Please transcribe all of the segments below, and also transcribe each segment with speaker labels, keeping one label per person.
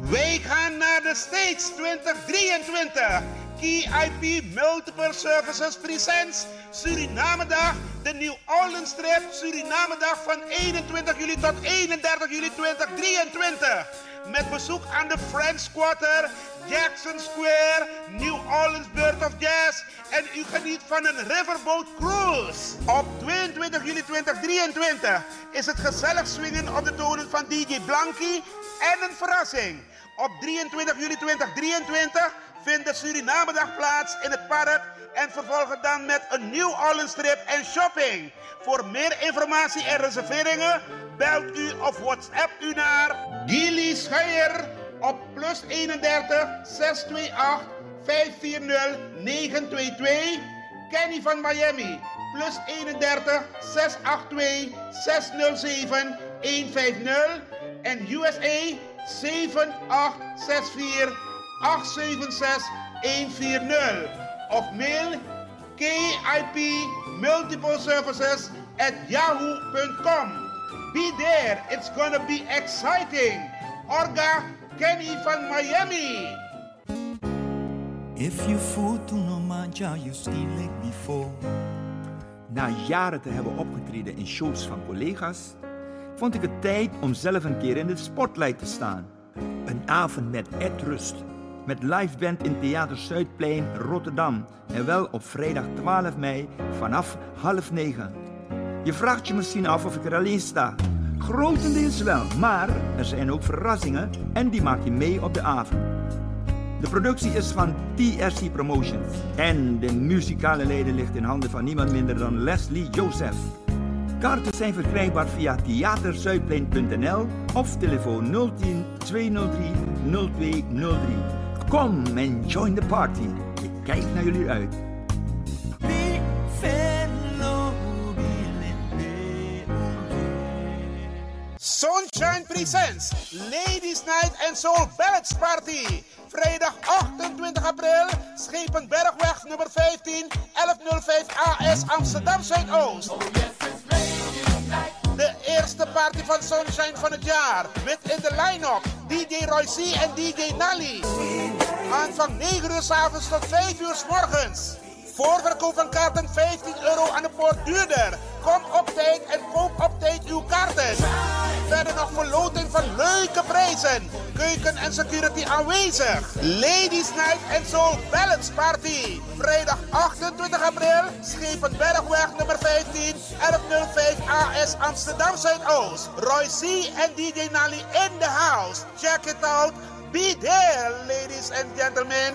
Speaker 1: Wij gaan naar de States 2023. KIP Multiple Services Presents Suriname Dag, de New Orleans Trip Suriname Dag van 21 juli tot 31 juli 2023. Met bezoek aan de French Quarter, Jackson Square, New Orleans Bird of Jazz en u geniet van een riverboat cruise. Op 22 juli 2023 is het gezellig swingen op de tonen van DJ Blanky en een verrassing. Op 23 juli 2023 vindt de Surinamedag plaats in het park en vervolgen dan met een New Orleans trip en shopping. Voor meer informatie en reserveringen belt u of WhatsApp u naar Gilly Scheier op plus 31 628 540 922. Kenny van Miami plus 31 682 607 150 en USA 7864 876 140 of mail KIP Multiple Services at yahoo.com. Be there, it's gonna be exciting. Orga Kenny van Miami.
Speaker 2: If you food to no manja, you still like before.
Speaker 3: Na jaren te hebben opgetreden in shows van collega's, vond ik het tijd om zelf een keer in de spotlight te staan. Een avond met Ed Rust, met live band in Theater Zuidplein Rotterdam en wel op vrijdag 12 mei vanaf half negen. Je vraagt je misschien af of ik er alleen sta. Grotendeels wel, maar er zijn ook verrassingen en die maak je mee op de avond. De productie is van TRC Promotions en de muzikale leden ligt in handen van niemand minder dan Leslie Joseph. Kaarten zijn verkrijgbaar via theaterzuidplein.nl of telefoon 010 203 0203. Kom en join the party. Ik kijk naar jullie uit.
Speaker 1: Sunshine Presents Ladies Night and Soul Ballads Party. Vrijdag 28 april, Schepenbergweg nummer 15, 1105 AS Amsterdam Zuidoost. De eerste party van Sunshine van het jaar. Met in de line-up DJ Roy C en DJ Nally. Aanvang 9 uur s avonds tot 5 uur s morgens. Voorverkoop van kaarten 15 euro aan de poort duurder. Kom op tijd en koop op tijd uw kaarten. Verder nog verloting van leuke prijzen. Keuken en security aanwezig. Ladies Night and Soul Balance Party. Vrijdag 28 april. Schepenbergweg nummer 15. 1105 AS Amsterdam Zuidoost. Roy C. en DJ Nally in the house. Check it out. Be there, ladies and gentlemen.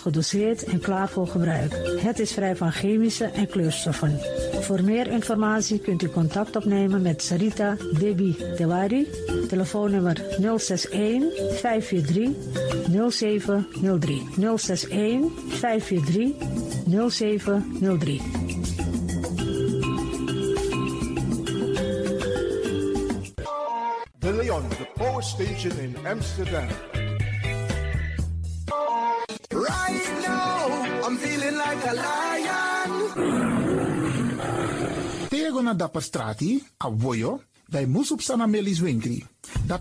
Speaker 4: gedoseerd en klaar voor gebruik. Het is vrij van chemische en kleurstoffen. Voor meer informatie kunt u contact opnemen met Sarita Debi Tewari. Telefoonnummer 061 543 0703. 061 543 0703.
Speaker 5: De Leon, the power station in Amsterdam.
Speaker 6: Right now, I'm feeling like a lion.
Speaker 7: Tego na dapper strati, a voyo, bij Moesop Sana Melis Winkri.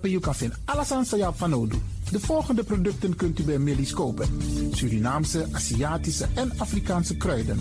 Speaker 7: You kan vinden alles aan sa van nodig. De volgende producten kunt u bij Millie's kopen. Surinaamse, Aziatische en Afrikaanse kruiden.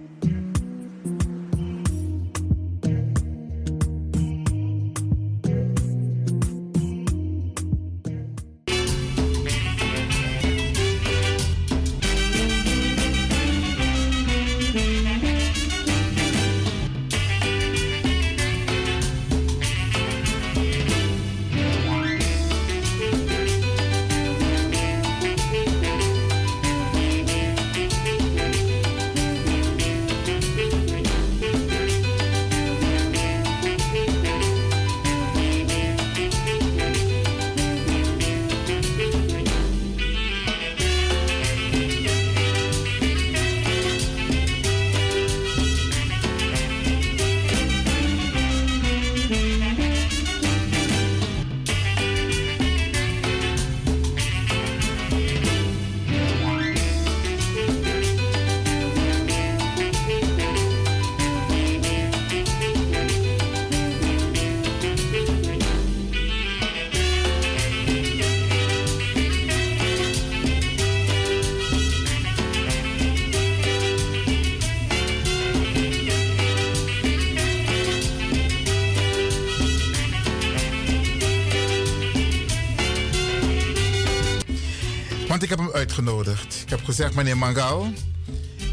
Speaker 7: Ik heb hem uitgenodigd. Ik heb gezegd, meneer Mangal,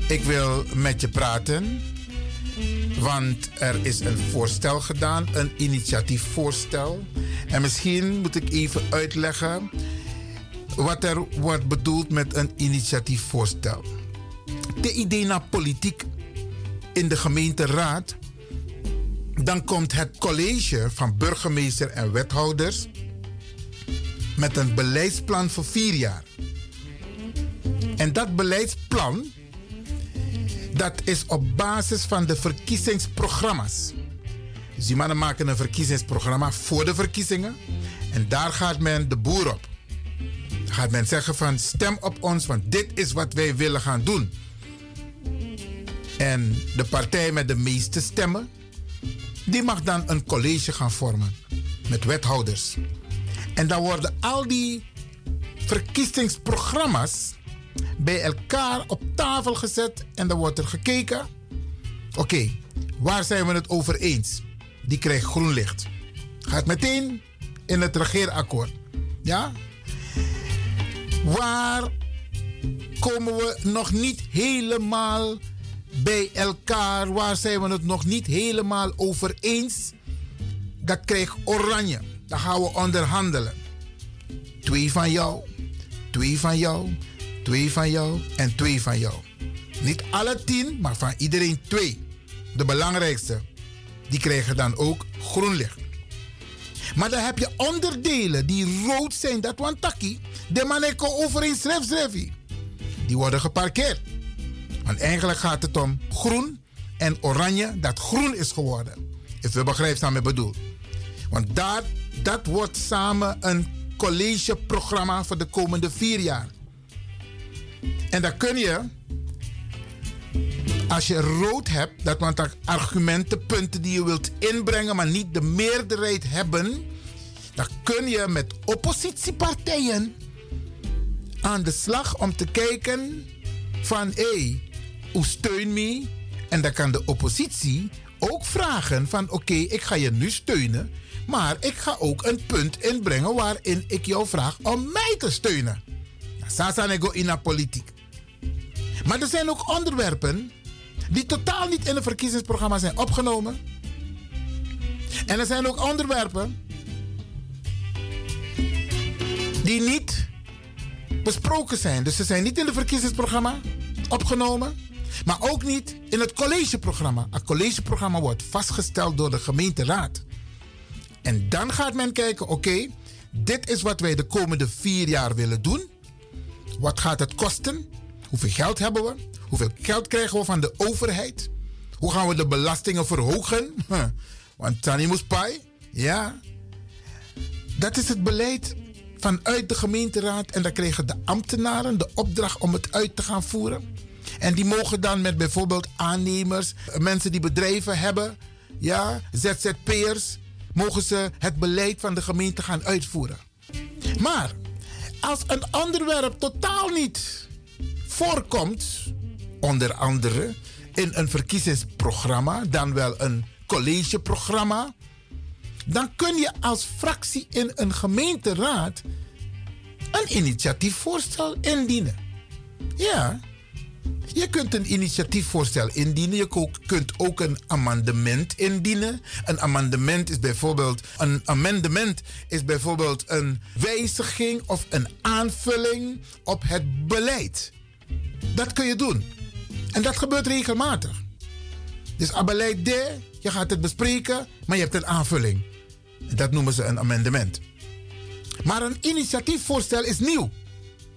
Speaker 7: ik wil met je praten. Want er is een voorstel gedaan, een initiatiefvoorstel. En misschien moet ik even uitleggen wat er wordt bedoeld met een initiatiefvoorstel. De idee naar politiek in de gemeenteraad. Dan komt het college van burgemeester en wethouders met een beleidsplan voor vier jaar. En dat beleidsplan, dat is op basis van de verkiezingsprogramma's. Dus die mannen maken een verkiezingsprogramma voor de verkiezingen. En daar gaat men de boer op. Dan gaat men zeggen van stem op ons, want dit is wat wij willen gaan doen. En de partij met de meeste stemmen, die mag dan een college gaan vormen met wethouders. En dan worden al die verkiezingsprogramma's bij elkaar op tafel gezet en dan wordt er gekeken. Oké, waar zijn we het over eens? Die krijgt groen licht. Gaat meteen in het regeerakkoord. Ja? Waar komen we nog niet helemaal bij elkaar? Waar zijn we het nog niet helemaal over eens? Dat krijgt oranje. Dan gaan we onderhandelen. Twee van jou, twee van jou, twee van jou en twee van jou. Niet alle tien, maar van iedereen twee. De belangrijkste. Die krijgen dan ook groen licht. Maar dan heb je onderdelen die rood zijn, dat want taki. De maneko overeen schrijf schrijf. Die worden geparkeerd. Want eigenlijk gaat het om groen en oranje, dat groen is geworden. If we begrijpen wat ik bedoel. Want daar, dat wordt samen een collegeprogramma voor de komende vier jaar. En dan kun je, als je rood hebt, dat want argumenten, punten die je wilt inbrengen, maar niet de meerderheid hebben, dan kun je met oppositiepartijen aan de slag om te kijken van hé, hey, hoe steun me? En dan kan de oppositie ook vragen van oké, ik ga je nu steunen, maar ik ga ook een punt inbrengen waarin ik jou vraag om mij te steunen. Sasa nego in de politiek. Maar er zijn ook onderwerpen die totaal niet in het verkiezingsprogramma zijn opgenomen. En er zijn ook onderwerpen die niet besproken zijn. Dus ze zijn niet in het verkiezingsprogramma opgenomen, maar ook niet in het collegeprogramma. Het collegeprogramma wordt vastgesteld door de gemeenteraad. En dan gaat men kijken, oké, dit is wat wij de komende vier jaar willen doen. Wat gaat het kosten? Hoeveel geld hebben we? Hoeveel geld krijgen we van de overheid? Hoe gaan we de belastingen verhogen? Want Tani moest pai. Ja. Dat is het beleid vanuit de gemeenteraad. En dan kregen de ambtenaren de opdracht om het uit te gaan voeren. En die mogen dan met bijvoorbeeld aannemers, mensen die bedrijven hebben, ja, ZZP'ers, mogen ze het beleid van de gemeente gaan uitvoeren. Maar als een onderwerp totaal niet voorkomt, onder andere in een verkiezingsprogramma, dan wel een collegeprogramma, dan kun je als fractie in een gemeenteraad een initiatiefvoorstel indienen. Ja, je kunt een initiatiefvoorstel indienen. Je kunt ook een amendement indienen. Een amendement is bijvoorbeeld een amendement is bijvoorbeeld een wijziging of een aanvulling op het beleid. Dat kun je doen. En dat gebeurt regelmatig. Dus een beleid D, je gaat het bespreken, maar je hebt een aanvulling. Dat noemen ze een amendement. Maar een initiatiefvoorstel is nieuw.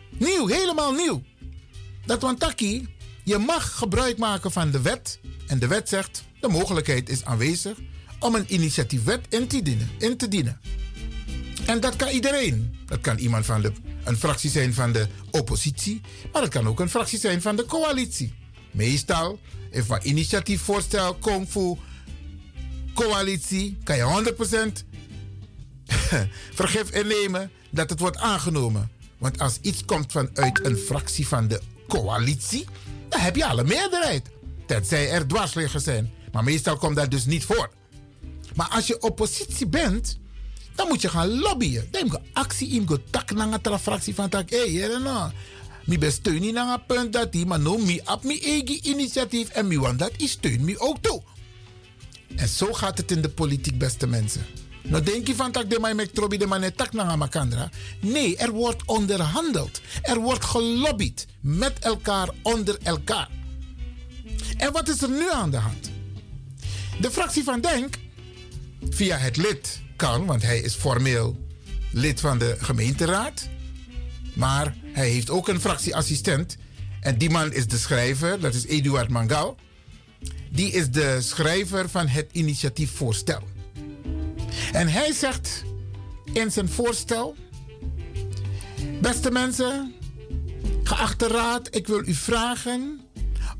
Speaker 7: Nieuw, helemaal nieuw. Dat wantaki, je mag gebruik maken van de wet. En de wet zegt, de mogelijkheid is aanwezig om een initiatiefwet in te dienen. In te dienen. En dat kan iedereen. Dat kan iemand van de, een fractie zijn van de oppositie, maar het kan ook een fractie zijn van de coalitie. Meestal, if een initiatiefvoorstel komt voor coalitie, kan je 100% vergif innemen dat het wordt aangenomen. Want als iets komt vanuit een fractie van de coalitie, dan heb je alle meerderheid. Tenzij er dwarsliggers zijn. Maar meestal komt dat dus niet voor. Maar als je oppositie bent, dan moet je gaan lobbyen. Dan moet je actie in, go tak naar fractie van tak. Hé, hey, no. Mi besteun niet naar een punt dat die, maar no, mi op mi eigen initiatief en mi want dat is steun mi ook toe. En zo gaat het in de politiek, beste mensen. Nou denk je van tak de mij met trobi de man tak naar makandra. Nee, er wordt onderhandeld. Er wordt gelobbyd met elkaar onder elkaar. En wat is er nu aan de hand? De fractie van Denk, via het lid kan, want hij is formeel lid van de gemeenteraad. Maar hij heeft ook een fractieassistent En die man is de schrijver, dat is Eduard Mangal. Die is de schrijver van het initiatiefvoorstel. En hij zegt in zijn voorstel: Beste mensen, geachte raad, ik wil u vragen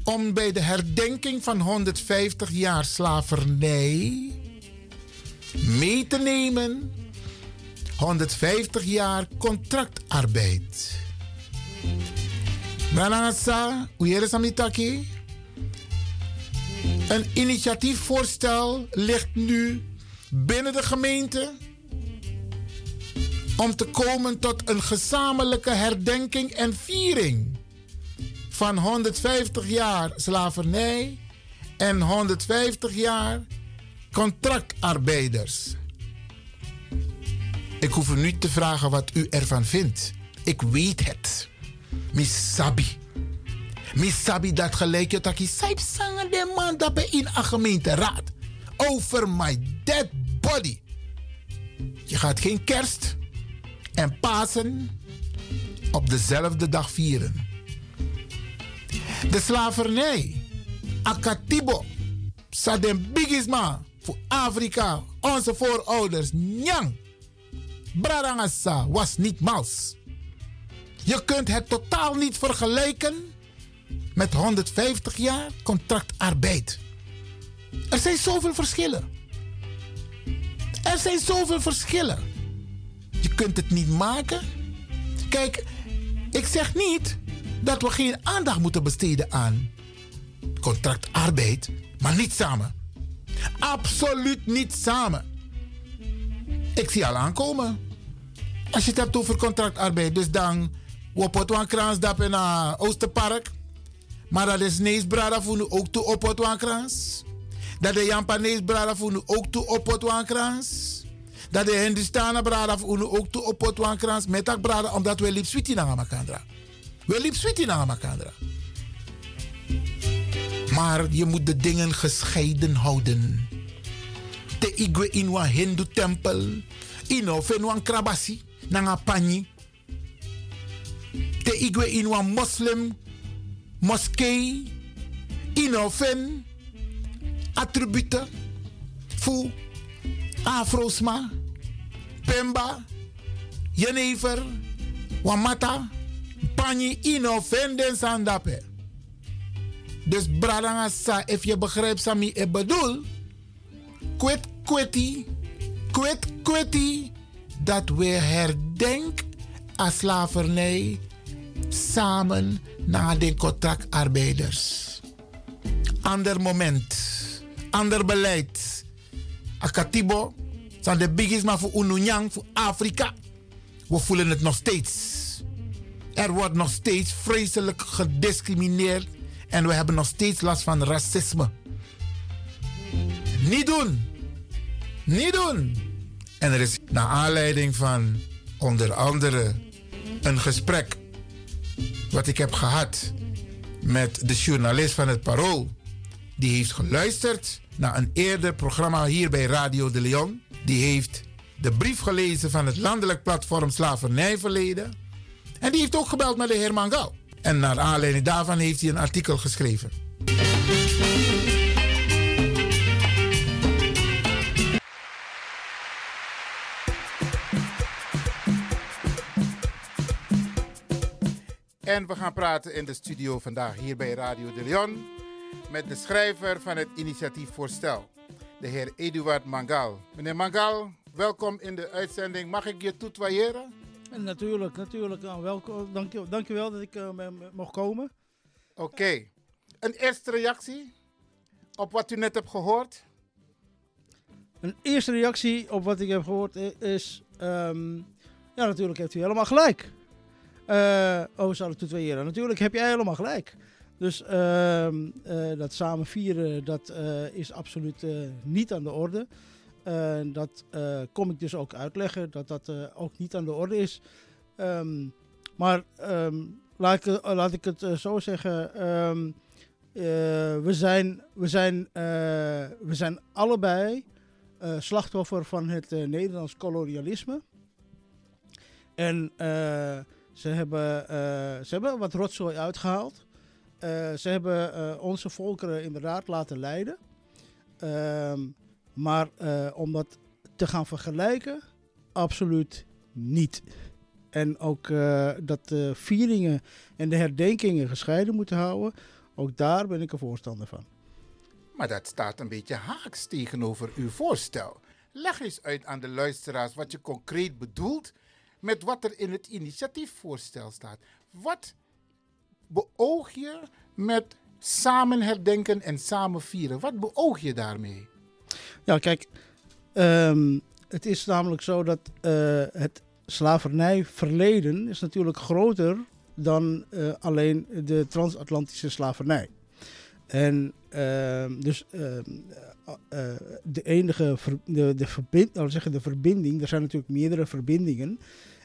Speaker 7: om bij de herdenking van 150 jaar slavernij mee te nemen 150 jaar contractarbeid. Branagasa, Samitaki. Een initiatiefvoorstel ligt nu binnen de gemeente om te komen tot een gezamenlijke herdenking en viering van 150 jaar slavernij en 150 jaar contractarbeiders. Ik hoef u niet te vragen wat u ervan vindt. Ik weet het. Misabi. Misabi dat gelijk je taki saip zangen de man dat bij in een gemeenteraad. Over my dead body. Je gaat geen kerst en Pasen op dezelfde dag vieren. De slavernij, akatibo, sadem bigisma voor Afrika, onze voorouders, nyang. Brarangasa was niet mals. Je kunt het totaal niet vergelijken met 150 jaar contractarbeid. Er zijn zoveel verschillen. Er zijn zoveel verschillen. Je kunt het niet maken. Kijk, ik zeg niet dat we geen aandacht moeten besteden aan contractarbeid, maar niet samen. Absoluut niet samen. Ik zie al aankomen. Als je het hebt over contractarbeid, dus dan op het dat in Oosterpark. Maar dat is Nees Brada voor ook toe op het krans. Dat de Japanees Brada voor ook toe op het krans. Dat de Hindustana Brada voor ook toe op het krans. Met dat Brada, omdat we liep sweetie naar elkaar. We liep sweetie naar elkaar. Maar je moet de dingen gescheiden houden. Te igwe in hindu tempel. Ino fen krabasi. Nanga pani. Te igwe in moslim moskee. Ino fen attributen. Fu Afrosma. Pemba. Jenever. Wamata. Pani ino fen den sandape. Dus bradanga sa, if je begrijpt Sami, ik bedoel, kwet kweti, kwet kweti, dat we herdenken aan slavernij samen naar de contractarbeiders. Ander moment, ander beleid. Akatibo, zijn de biggest maar voor Ununyang, voor Afrika. We voelen het nog steeds. Er wordt nog steeds vreselijk gediscrimineerd en we hebben nog steeds last van racisme. Niet doen. Niet doen. En er is naar aanleiding van onder andere een gesprek wat ik heb gehad met de journalist van het Parool. Die heeft geluisterd naar een eerder programma hier bij Radio de Leon. Die heeft de brief gelezen van het landelijk platform Slavernijverleden. En die heeft ook gebeld met de heer Mangal. En naar aanleiding daarvan heeft hij een artikel geschreven. En we gaan praten in de studio vandaag hier bij Radio de Leon met de schrijver van het initiatiefvoorstel, de heer Eduard Mangal. Meneer Mangal, welkom in de uitzending. Mag ik je toetwaaieren?
Speaker 8: Natuurlijk, natuurlijk. Nou, welkom. Dank, je, dank je wel dat ik uh, mocht komen.
Speaker 7: Oké. Een eerste reactie op wat u net hebt gehoord?
Speaker 8: Een eerste reactie op wat ik heb gehoord is... Um, ja, natuurlijk heeft u helemaal gelijk. Uh, oh, zou ik toetweeren? Natuurlijk heb jij helemaal gelijk. Dus uh, uh, dat samen vieren, dat is absoluut niet aan de orde. Dat kom ik dus ook uitleggen, dat dat ook niet aan de orde is. Um, maar um, laat, ik, laat ik het zo zeggen. We, zijn, we, zijn, we zijn allebei slachtoffer van het Nederlands kolonialisme. En ze, hebben, ze hebben wat rotzooi uitgehaald. Eh, ze hebben eh, onze volkeren inderdaad laten leiden. Ehm, maar eh, om dat te gaan vergelijken, absoluut niet. En ook dat de vieringen en de herdenkingen gescheiden moeten houden, ook daar ben ik een voorstander van.
Speaker 7: Maar dat staat een beetje haaks tegenover uw voorstel. Leg eens uit aan de luisteraars wat je concreet bedoelt met wat er in het initiatiefvoorstel staat. Wat beoog je met samen herdenken en samen vieren? Wat beoog je daarmee?
Speaker 8: Ja, kijk, ehm, het is namelijk zo dat eh, het slavernijverleden is natuurlijk groter dan eh, alleen de transatlantische slavernij. En ehm, dus ehm, eh, de enige de, de, verbind, we zeggen de verbinding, er zijn natuurlijk meerdere verbindingen,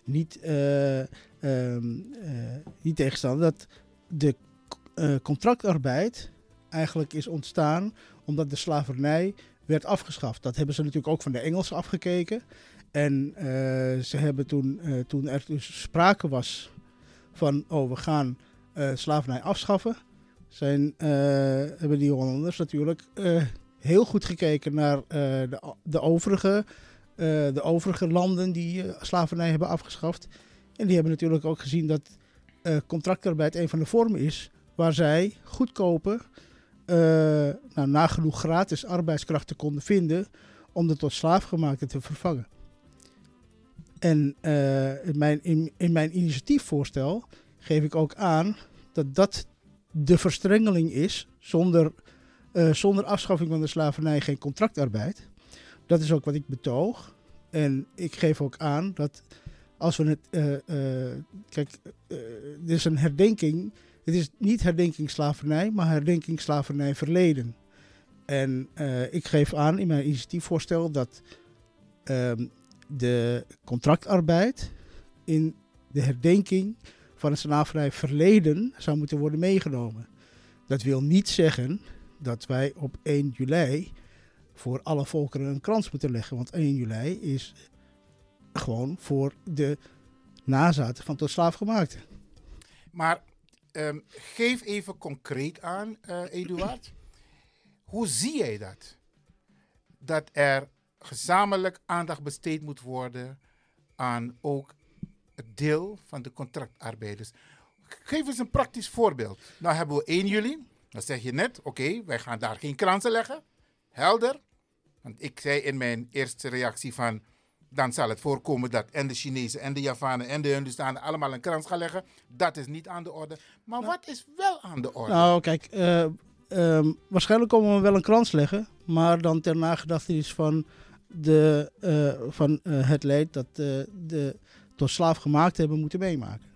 Speaker 8: niet, niet tegenstander, dat de eh, contractarbeid eigenlijk is ontstaan omdat de slavernij werd afgeschaft. Dat hebben ze natuurlijk ook van de Engelsen afgekeken. En eh, ze hebben toen, eh, toen er dus sprake was van, oh we gaan slavernij afschaffen, zijn, hebben die Hollanders natuurlijk heel goed gekeken naar de, de, overige, de overige landen die slavernij hebben afgeschaft. En die hebben natuurlijk ook gezien dat eh, contractarbeid een van de vormen is waar zij goedkope, eh, nou, nagenoeg gratis arbeidskrachten konden vinden om de tot slaafgemaakte te vervangen. En eh, in, mijn, in, mijn initiatiefvoorstel geef ik ook aan dat dat de verstrengeling is zonder, zonder afschaffing van de slavernij geen contractarbeid. Dat is ook wat ik betoog. En ik geef ook aan dat als we het. eh, eh, kijk, eh, dit is een herdenking. Het is niet herdenking slavernij, maar herdenking slavernij verleden. En ik geef aan in mijn initiatiefvoorstel dat ehm, de contractarbeid in de herdenking van het slavernij verleden zou moeten worden meegenomen. Dat wil niet zeggen dat wij op 1 juli voor alle volkeren een krans moeten leggen. Want 1 juli is gewoon voor de nazaten van tot slaafgemaakte.
Speaker 7: Maar ehm, geef even concreet aan, eh Eduard. Hoe zie jij dat? Dat er gezamenlijk aandacht besteed moet worden aan ook het deel van de contractarbeiders. Geef eens een praktisch voorbeeld. Nou hebben we 1 juli. Dan zeg je net, oké, wij gaan daar geen kransen leggen. Helder. Want ik zei in mijn eerste reactie van... dan zal het voorkomen dat en de Chinezen en de Javanen en de Hindustanen allemaal een krans gaan leggen. Dat is niet aan de orde. Maar wat is wel aan de orde?
Speaker 8: Nou, kijk, eh, ehm, waarschijnlijk komen we wel een krans leggen, maar dan ter nagedachtenis van, de, eh, van eh, het leed dat de tot slaaf gemaakt hebben moeten meemaken.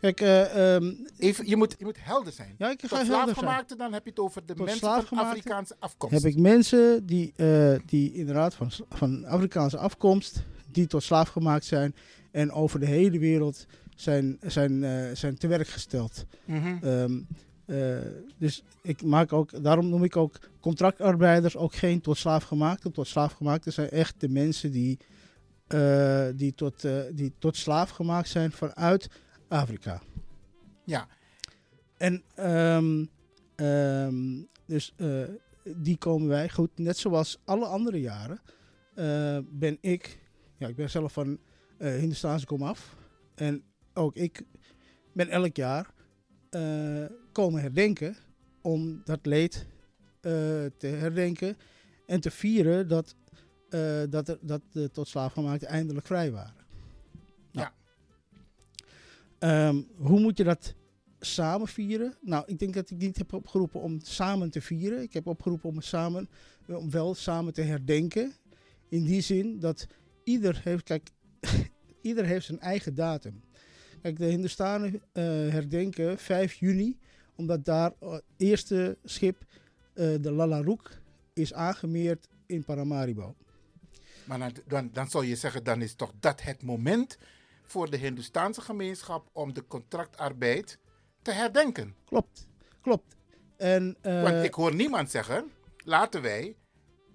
Speaker 8: Kijk, eh, ehm,
Speaker 7: Even, je, moet, je moet helder zijn.
Speaker 8: Ja, ik
Speaker 7: Tot
Speaker 8: ga zijn.
Speaker 7: slaafgemaakte, dan heb je het over de
Speaker 8: Tot
Speaker 7: mensen van Afrikaanse afkomst.
Speaker 8: heb ik mensen die, eh, die inderdaad van, van Afrikaanse afkomst, die tot slaaf gemaakt zijn en over de hele wereld zijn, zijn, eh, zijn te werk gesteld.
Speaker 7: Mhm.
Speaker 8: Ehm, eh, dus ik maak ook, daarom noem ik ook contractarbeiders ook geen tot slaafgemaakte. Tot slaafgemaakte zijn echt de mensen die, die, tot, die tot slaaf gemaakt zijn vanuit Afrika.
Speaker 7: Ja.
Speaker 8: En ehm, ehm, dus eh, die komen wij, goed, net zoals alle andere jaren, eh, ben ik, ja, ik ben zelf van eh Hindustaanse komaf. En ook ik ben elk jaar komen herdenken om dat leed te herdenken en te vieren dat, dat, er, dat de tot slaafgemaakten eindelijk vrij waren. Ehm, hoe moet je dat samen vieren? Nou, ik denk dat ik niet heb opgeroepen om samen te vieren. Ik heb opgeroepen om samen, om wel samen te herdenken. In die zin dat ieder heeft, kijk, ieder heeft zijn eigen datum. Kijk, de Hindustanen eh, herdenken 5 juni, omdat daar het eerste schip, eh, de Lalaroek, is aangemeerd in Paramaribo.
Speaker 7: Maar dan, dan, dan zou je zeggen, dan is toch dat het moment voor de Hindoestaanse gemeenschap om de contractarbeid te herdenken.
Speaker 8: Klopt, klopt. En, eh,
Speaker 7: Want ik hoor niemand zeggen, laten wij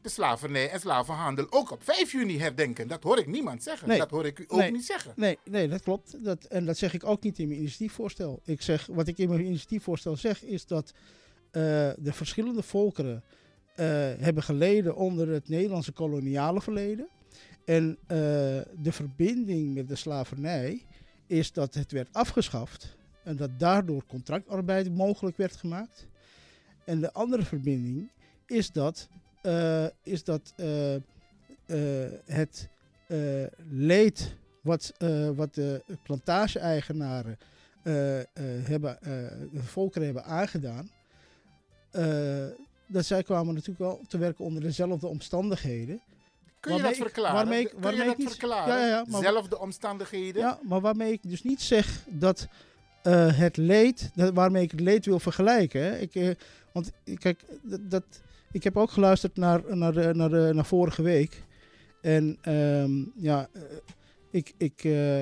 Speaker 7: de slavernij en slavenhandel ook op 5 juni herdenken. Dat hoor ik niemand zeggen.
Speaker 8: Nee.
Speaker 7: Dat hoor ik u ook
Speaker 8: Nee.
Speaker 7: niet zeggen.
Speaker 8: Nee, nee, dat klopt. Dat, en dat zeg ik ook niet in mijn initiatiefvoorstel. Ik zeg, wat ik in mijn initiatiefvoorstel zeg, is dat eh, de verschillende volkeren eh, hebben geleden onder het Nederlandse koloniale verleden. En eh, de verbinding met de slavernij is dat het werd afgeschaft en dat daardoor contractarbeid mogelijk werd gemaakt. En de andere verbinding is dat, eh, is dat eh, het leed wat, wat de plantage-eigenaren hebben, de volkeren hebben aangedaan, dat zij kwamen natuurlijk wel te werken onder dezelfde omstandigheden.
Speaker 7: Kun je dat
Speaker 8: ik-
Speaker 7: verklaren?
Speaker 8: waarmee ik-
Speaker 7: Kun
Speaker 8: waarmee
Speaker 7: je dat
Speaker 8: niet-
Speaker 7: verklaren?
Speaker 8: Ja, ja, ja, maar-
Speaker 7: Zelfde omstandigheden?
Speaker 8: Ja, maar waarmee ik dus niet zeg dat eh, het leed, dat, waarmee ik het leed wil vergelijken. Hè. Ik, eh, want eh, kijk, dat, dat, ik heb ook geluisterd naar, naar, de, naar, de, naar vorige week. En ehm, ja, eh, ik, ik, eh,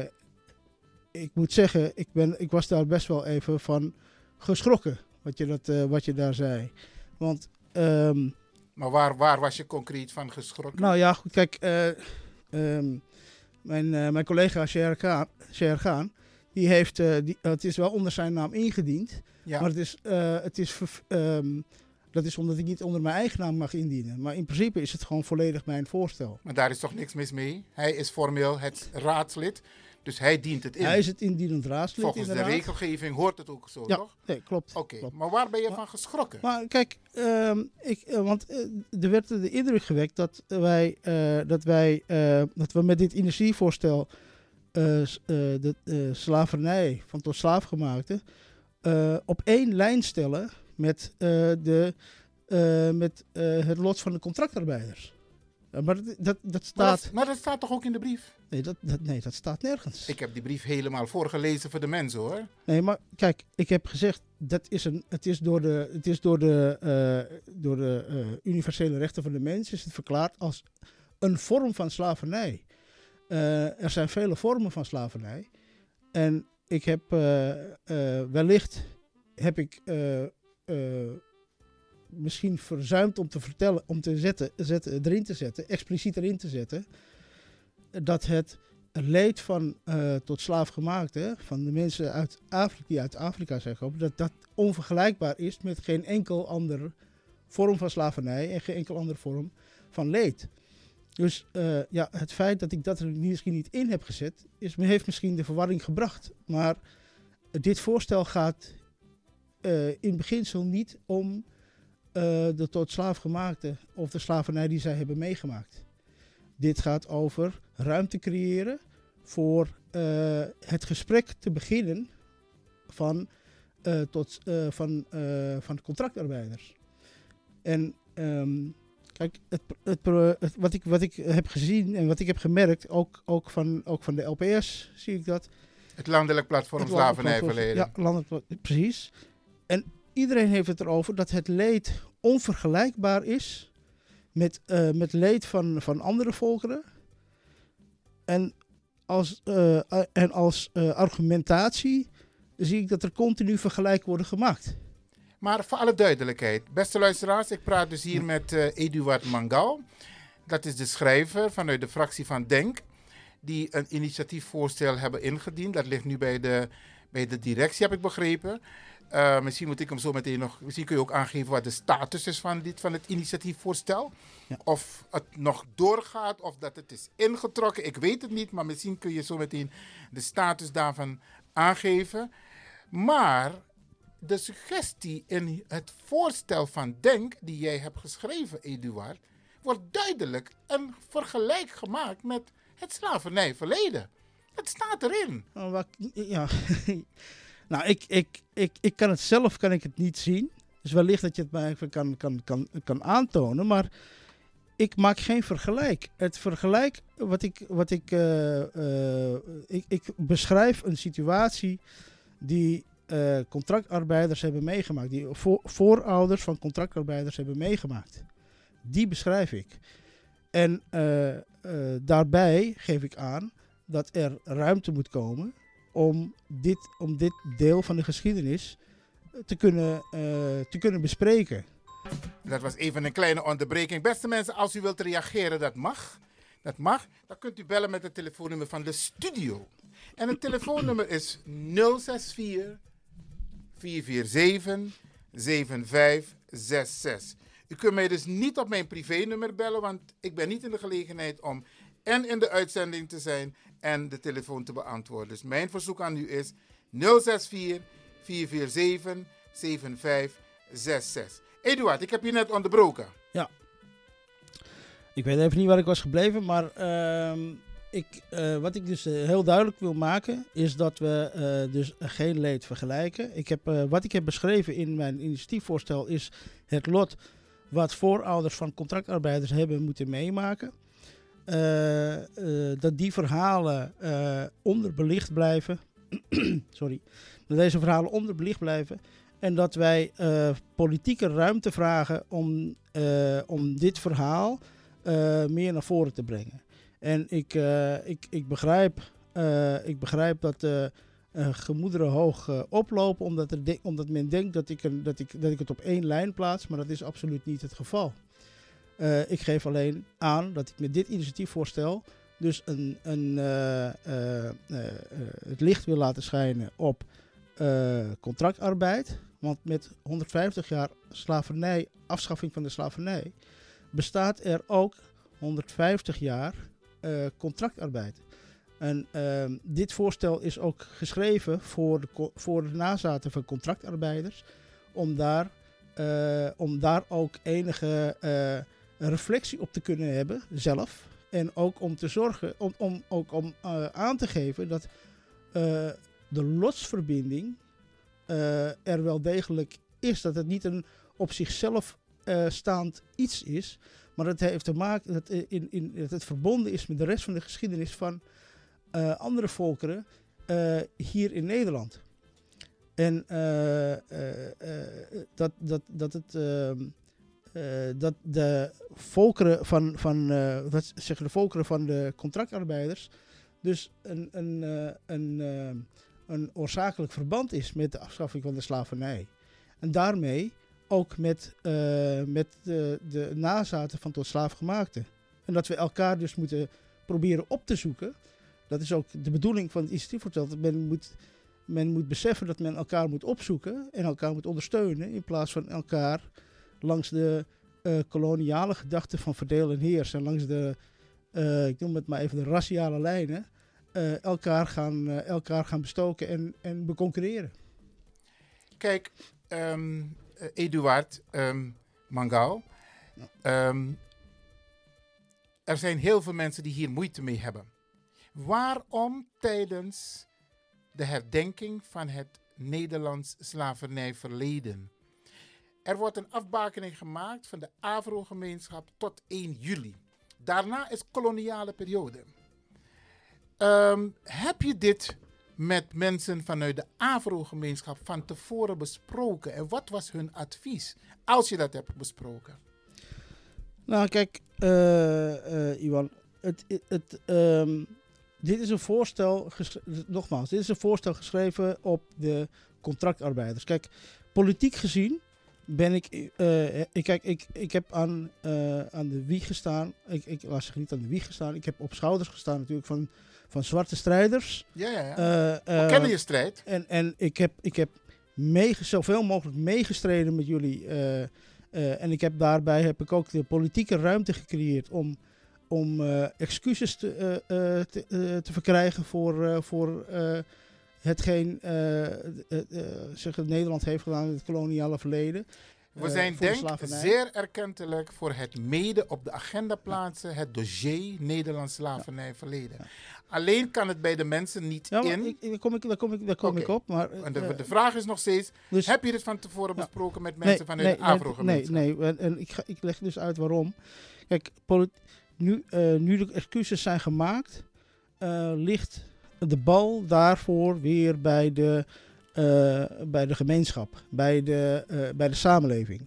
Speaker 8: ik moet zeggen, ik, ben, ik was daar best wel even van geschrokken. Wat je, dat, eh, wat je daar zei. Want ehm,
Speaker 7: Maar waar, waar was je concreet van geschrokken?
Speaker 8: nou ja, goed, kijk, eh, ehm, mijn, eh, mijn collega Sher Khan, die heeft, eh, die, het is wel onder zijn naam ingediend,
Speaker 7: Ja.
Speaker 8: maar het is, het is ehm, dat is omdat ik niet onder mijn eigen naam mag indienen. Maar in principe is het gewoon volledig mijn voorstel.
Speaker 7: Maar daar is toch niks mis mee? Hij is formeel het raadslid, dus hij dient het in.
Speaker 8: Hij is het indienend raadslid
Speaker 7: Volgens
Speaker 8: inderdaad.
Speaker 7: de regelgeving hoort het ook zo,
Speaker 8: Ja,
Speaker 7: toch?
Speaker 8: nee, klopt.
Speaker 7: Oké, maar waar ben je van geschrokken?
Speaker 8: Maar kijk, ehm, ik, eh, want eh, er werd de indruk gewekt dat wij, eh, dat wij dat we met dit eh, de slavernij van tot slaafgemaakte op één lijn stellen met, de, met het lot van de contractarbeiders. Ja, maar dat, dat,
Speaker 7: Maar
Speaker 8: staat.
Speaker 7: dat, maar dat staat toch ook in de brief?
Speaker 8: Nee dat, dat, nee, dat staat nergens.
Speaker 7: Ik heb die brief helemaal voorgelezen voor de mensen hoor.
Speaker 8: Nee, maar kijk, ik heb gezegd, dat is een, het is door de, het is door de, eh, door de eh, universele rechten van de mens is het verklaard als een vorm van slavernij. Eh, er zijn vele vormen van slavernij. En ik heb eh, eh, wellicht heb ik eh, eh, misschien verzuimd om te vertellen, om te zetten, erin te zetten, expliciet erin te zetten, dat het leed van eh, tot slaafgemaakte, van de mensen uit Afrika, die uit Afrika zijn gekomen, dat dat onvergelijkbaar is met geen enkel andere vorm van slavernij en geen enkel andere vorm van leed. Dus eh, ja, het feit dat ik dat er misschien niet in heb gezet, is, heeft misschien de verwarring gebracht. Maar dit voorstel gaat eh, in beginsel niet om de tot slaafgemaakte of de slavernij die zij hebben meegemaakt. Dit gaat over ruimte creëren voor eh, het gesprek te beginnen van, eh, tot, eh, van, eh, van contractarbeiders. En ehm, kijk, het, het, pro- het- wat, ik, wat ik heb gezien en wat ik heb gemerkt, ook, ook, van, ook van de LPS zie ik dat.
Speaker 7: Het landelijk platform slavernijverleden.
Speaker 8: Ja, landelijk, precies. En iedereen heeft het erover dat het leed onvergelijkbaar is met, eh, met leed van, van andere volkeren. En als, eh, eh, en als argumentatie zie ik dat er continu vergelijken worden gemaakt.
Speaker 7: Maar voor alle duidelijkheid, beste luisteraars, ik praat dus hier met Eduard Mangal. Dat is de schrijver vanuit de fractie van Denk, die een initiatiefvoorstel hebben ingediend. Dat ligt nu bij de, bij de directie, heb ik begrepen. Eh, misschien moet ik hem zo meteen nog. Misschien kun je ook aangeven wat de status is van, dit, van het initiatiefvoorstel. Of het nog doorgaat of dat het is ingetrokken. Ik weet het niet, maar misschien kun je zo meteen de status daarvan aangeven. Maar de suggestie in het voorstel van Denk, die jij hebt geschreven, Eduard, wordt duidelijk een vergelijk gemaakt met het slavernijverleden. Het staat erin.
Speaker 8: Nou, wat- ja. nou, ik, ik, ik, ik kan het zelf kan ik het niet zien. Dus wellicht dat je het mij even kan, kan, kan, kan aantonen. Maar ik maak geen vergelijk. Het vergelijk wat ik. Wat ik, eh, eh, ik, ik beschrijf een situatie die eh, contractarbeiders hebben meegemaakt. Die voor, voorouders van contractarbeiders hebben meegemaakt. Die beschrijf ik. En daarbij geef ik aan dat er ruimte moet komen om dit, om dit deel van de geschiedenis te kunnen, eh, te kunnen bespreken.
Speaker 7: Dat was even een kleine onderbreking. Beste mensen, als u wilt reageren, dat mag. Dat mag. Dan kunt u bellen met het telefoonnummer van de studio. En het telefoonnummer is 064 447 7566. U kunt mij dus niet op mijn privénummer bellen, want ik ben niet in de gelegenheid om en in de uitzending te zijn en de telefoon te beantwoorden. Dus mijn verzoek aan u is 064 447 7566. Eduard, ik heb je net onderbroken.
Speaker 8: Ja. Ik weet even niet waar ik was gebleven, maar ehm, ik, eh, wat ik dus eh, heel duidelijk wil maken, is dat we eh, dus geen leed vergelijken. Ik heb, wat ik heb beschreven in mijn initiatiefvoorstel is het lot wat voorouders van contractarbeiders hebben moeten meemaken. Eh, eh, dat die verhalen eh, onderbelicht blijven. Sorry. Dat deze verhalen onderbelicht blijven. En dat wij politieke ruimte vragen om, om dit verhaal meer naar voren te brengen. En ik, ik, ik, begrijp, ik begrijp dat eh, gemoederen hoog oplopen, omdat, er de- omdat men denkt dat ik, een, dat, ik, dat ik het op één lijn plaats, maar dat is absoluut niet het geval. Eh, ik geef alleen aan dat ik met dit initiatiefvoorstel dus een, een, eh, eh, het licht wil laten schijnen op contractarbeid. Want met 150 jaar slavernij, afschaffing van de slavernij, bestaat er ook 150 jaar contractarbeid. En ehm, dit voorstel is ook geschreven voor de, voor de nazaten van contractarbeiders, om daar, om daar ook enige reflectie op te kunnen hebben zelf. En ook om te zorgen, om, om, ook om eh, aan te geven dat eh, de lotsverbinding eh, er wel degelijk is. Dat het niet een op zichzelf staand iets is, maar het heeft te maken dat, in, in, dat het verbonden is met de rest van de geschiedenis van andere volkeren hier in Nederland. En dat, dat, dat het. Eh, dat de volkeren van, van eh, wat zeggen de volkeren van de contractarbeiders dus een, een, eh, een, eh, een oorzakelijk verband is met de afschaffing van de slavernij. En daarmee ook met, eh, met de, de nazaten van tot slaafgemaakten. En dat we elkaar dus moeten proberen op te zoeken. Dat is ook de bedoeling van het. Dat men moet, men moet beseffen dat men elkaar moet opzoeken en elkaar moet ondersteunen. In plaats van elkaar langs de eh, koloniale gedachte van verdeel en heers. En langs de, eh, ik noem het maar even de raciale lijnen. eh, elkaar, gaan, elkaar gaan bestoken en, en beconcurreren.
Speaker 7: Kijk, ehm eh, Eduard ehm Mangal. ehm, er zijn heel veel mensen die hier moeite mee hebben. Waarom tijdens de herdenking van het Nederlands slavernijverleden? Er wordt een afbakening gemaakt van de Avro-gemeenschap tot 1 juli. Daarna is koloniale periode. Ehm, heb je dit met mensen vanuit de Avro-gemeenschap van tevoren besproken? En wat was hun advies als je dat hebt besproken?
Speaker 8: Nou, kijk, eh, eh, Iwan, het, ehm, dit is een voorstel, nogmaals, dit is een voorstel geschreven op de contractarbeiders. Kijk, politiek gezien ben ik, eh, ik, kijk, ik, ik heb aan, eh, aan de wieg gestaan, ik, ik laat zich niet aan de wieg gestaan, ik heb op schouders gestaan natuurlijk van, van zwarte strijders.
Speaker 7: Ja, ja, ja.
Speaker 8: Eh, eh,
Speaker 7: kennen je strijd.
Speaker 8: En, en ik heb, ik heb meege, zoveel mogelijk meegestreden met jullie. eh, eh, en ik heb daarbij heb ik ook de politieke ruimte gecreëerd om, om eh, excuses te, eh, eh, te, eh, te verkrijgen voor, eh, voor eh, hetgeen eh, eh, eh, zeg, Nederland heeft gedaan in het koloniale verleden.
Speaker 7: We zijn
Speaker 8: de
Speaker 7: denk
Speaker 8: slavernij.
Speaker 7: zeer erkentelijk voor het mede op de agenda plaatsen, het dossier Nederlands slavernijverleden. Alleen kan het bij de mensen niet
Speaker 8: Ja,
Speaker 7: in.
Speaker 8: ik, ik- daar kom ik, daar kom ik, daar kom ik op. Maar,
Speaker 7: En de, de vraag is nog steeds,
Speaker 8: dus-
Speaker 7: heb je dit van tevoren besproken met
Speaker 8: Nee,
Speaker 7: mensen vanuit
Speaker 8: nee,
Speaker 7: de Avro-gemeenschap?
Speaker 8: Nee, nee. En, en ik, ga, ik leg dus uit waarom. Kijk, nu, eh, nu de excuses zijn gemaakt, ligt de bal daarvoor weer bij de, eh, bij de gemeenschap, bij de, eh, bij de samenleving.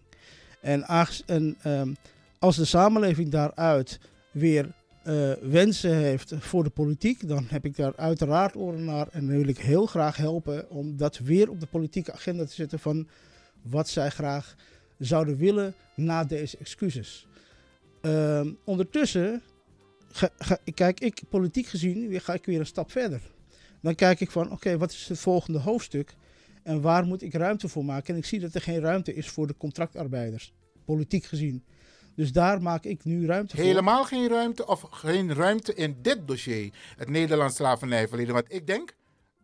Speaker 8: En, ehm, als de samenleving daaruit weer eh, wensen heeft voor de politiek, dan heb ik daar uiteraard oren naar. En wil ik heel graag helpen om dat weer op de politieke agenda te zetten van wat zij graag zouden willen na deze excuses. Ehm, ondertussen ga, kijk ik politiek gezien ga ik weer een stap verder. Dan kijk ik van oké, wat is het volgende hoofdstuk en waar moet ik ruimte voor maken? En ik zie dat er geen ruimte is voor de contractarbeiders, politiek gezien. Dus daar maak ik nu ruimte voor.
Speaker 7: Helemaal geen ruimte of geen ruimte in dit dossier, het Nederlands slavernijverleden. Want ik denk,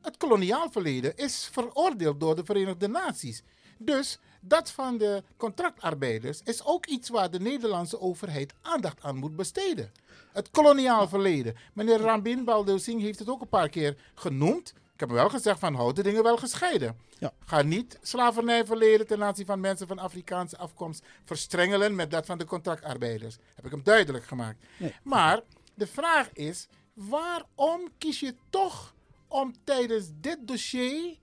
Speaker 7: het koloniaal verleden is veroordeeld door de Verenigde Naties. Dus dat van de contractarbeiders is ook iets waar de Nederlandse overheid aandacht aan moet besteden. Het koloniaal verleden. Meneer Rambin Baldosing heeft het ook een paar keer genoemd. Ik heb hem wel gezegd van houd de dingen wel gescheiden.
Speaker 8: Ja.
Speaker 7: Ga niet slavernijverleden ten aanzien van mensen van Afrikaanse afkomst verstrengelen met dat van de contractarbeiders. Heb ik hem duidelijk gemaakt.
Speaker 8: Nee.
Speaker 7: Maar de vraag is, waarom kies je toch om tijdens dit dossier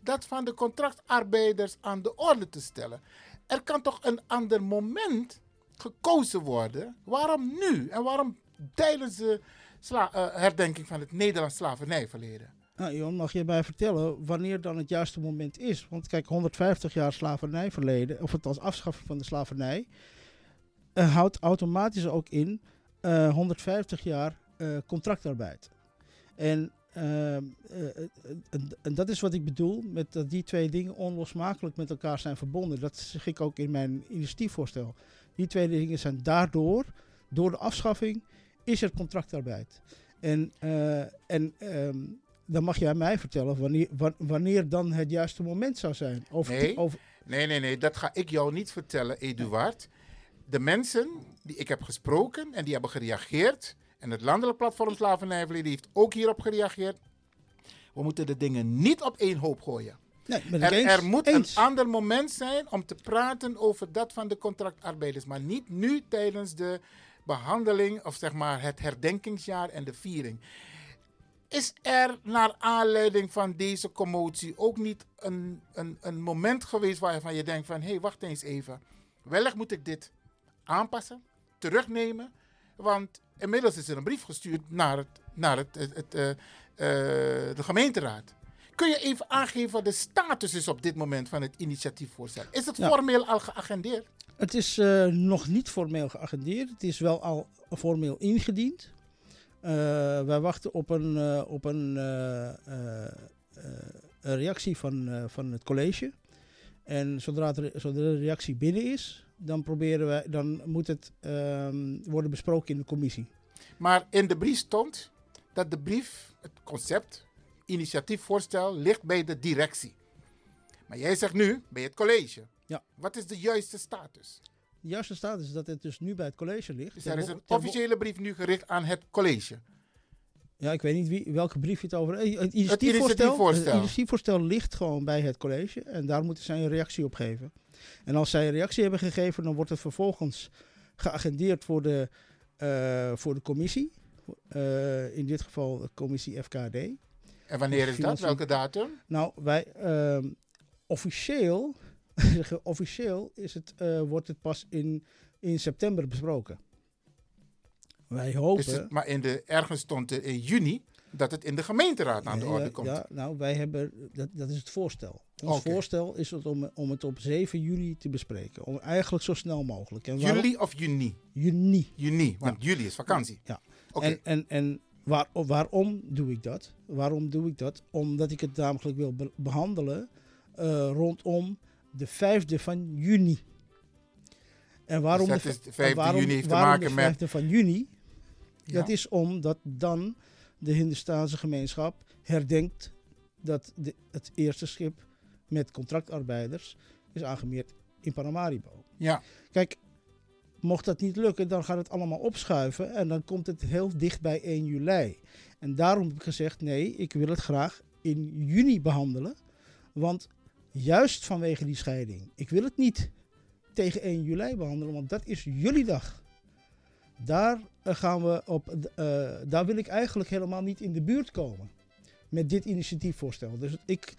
Speaker 7: dat van de contractarbeiders aan de orde te stellen? Er kan toch een ander moment gekozen worden? Waarom nu? En waarom tijdens de eh, herdenking van het Nederlands slavernijverleden?
Speaker 8: Nou, Jon, mag je mij vertellen wanneer dan het juiste moment is? Want kijk, 150 jaar slavernijverleden, of het als afschaffing van de slavernij, eh, houdt automatisch ook in eh, 150 jaar eh, contractarbeid. Eh, eh, en, en dat is wat ik bedoel met dat die twee dingen onlosmakelijk met elkaar zijn verbonden. Dat zeg ik ook in mijn initiatiefvoorstel. Die twee dingen zijn daardoor, door de afschaffing, is er contractarbeid. En, eh, en ehm, dan mag jij mij vertellen wanneer, wa- wanneer dan het juiste moment zou zijn. Over,
Speaker 7: Nee,
Speaker 8: over,
Speaker 7: nee, nee, nee, dat ga ik jou niet vertellen, Eduard. De mensen die ik heb gesproken en die hebben gereageerd, en het landelijk platform Slavernijverleden heeft ook hierop gereageerd. We moeten de dingen niet op één hoop gooien.
Speaker 8: nee,
Speaker 7: Er,
Speaker 8: eens.
Speaker 7: er moet
Speaker 8: Eens.
Speaker 7: een ander moment zijn om te praten over dat van de contractarbeiders, maar niet nu tijdens de behandeling of zeg maar het herdenkingsjaar en de viering. Is er naar aanleiding van deze commotie ook niet een, een, een moment geweest waarvan je denkt van hé, hey, wacht eens even. Wellicht moet ik dit aanpassen, terugnemen, want inmiddels is er een brief gestuurd naar, het, naar het, het, eh, eh, de gemeenteraad. Kun je even aangeven wat de status is op dit moment van het initiatiefvoorstel? Is het
Speaker 8: Ja.
Speaker 7: formeel al geagendeerd?
Speaker 8: Het is eh, nog niet formeel geagendeerd. Het is wel al formeel ingediend. Eh, wij wachten op een, eh, op een, een reactie van, van het college. En zodra, de, zodra de reactie binnen is, dan, proberen wij, dan moet het ehm, worden besproken in de commissie.
Speaker 7: Maar in de brief stond dat de brief, het concept, initiatiefvoorstel, ligt bij de directie. Maar jij zegt nu bij het college.
Speaker 8: Ja.
Speaker 7: Wat is de juiste status?
Speaker 8: De juiste staat is dat het dus nu bij het college ligt.
Speaker 7: Dus er is een officiële brief nu gericht aan het college.
Speaker 8: Ja, ik weet niet wie, welke brief je het over hebt. Het initiatiefvoorstel,
Speaker 7: initiatiefvoorstel.
Speaker 8: het initiatiefvoorstel ligt gewoon bij het college en daar moeten zij een reactie op geven. En als zij een reactie hebben gegeven, dan wordt het vervolgens geagendeerd voor de, eh, voor de commissie. Eh, in dit geval de commissie FKD.
Speaker 7: En wanneer is dat? Welke datum?
Speaker 8: Nou, wij ehm, officieel, officieel is het, eh, wordt het pas in, in september besproken. Wij hopen.
Speaker 7: Het- maar in de, ergens stond er in juni dat het in de gemeenteraad aan de orde komt.
Speaker 8: Ja, nou, wij hebben, dat, dat is het voorstel. Ons voorstel is het om, om het op 7 juni te bespreken. Om eigenlijk zo snel mogelijk. En waarom-
Speaker 7: Juli of juni?
Speaker 8: Juni.
Speaker 7: Juni, want juli is vakantie.
Speaker 8: Ja.
Speaker 7: Oké.
Speaker 8: En, en, en waar, waarom doe ik dat? Waarom doe ik dat? Omdat ik het namelijk wil be- behandelen eh, rondom de 5e van juni. En waarom
Speaker 7: Dus dat
Speaker 8: de,
Speaker 7: is de
Speaker 8: v-
Speaker 7: 5e
Speaker 8: waarom-
Speaker 7: juni heeft te maken
Speaker 8: de
Speaker 7: met-
Speaker 8: 5e van juni? Dat is omdat dan de Hindustaanse gemeenschap herdenkt dat de, het eerste schip met contractarbeiders is aangemeerd in Paramaribo.
Speaker 7: Ja.
Speaker 8: Kijk, mocht dat niet lukken, dan gaat het allemaal opschuiven en dan komt het heel dicht bij 1 juli. En daarom heb ik gezegd, nee, ik wil het graag in juni behandelen. Want juist vanwege die scheiding, ik wil het niet tegen 1 juli behandelen, want dat is jullie dag. Daar eh, gaan we op, eh, daar wil ik eigenlijk helemaal niet in de buurt komen met dit initiatiefvoorstel. Dus ik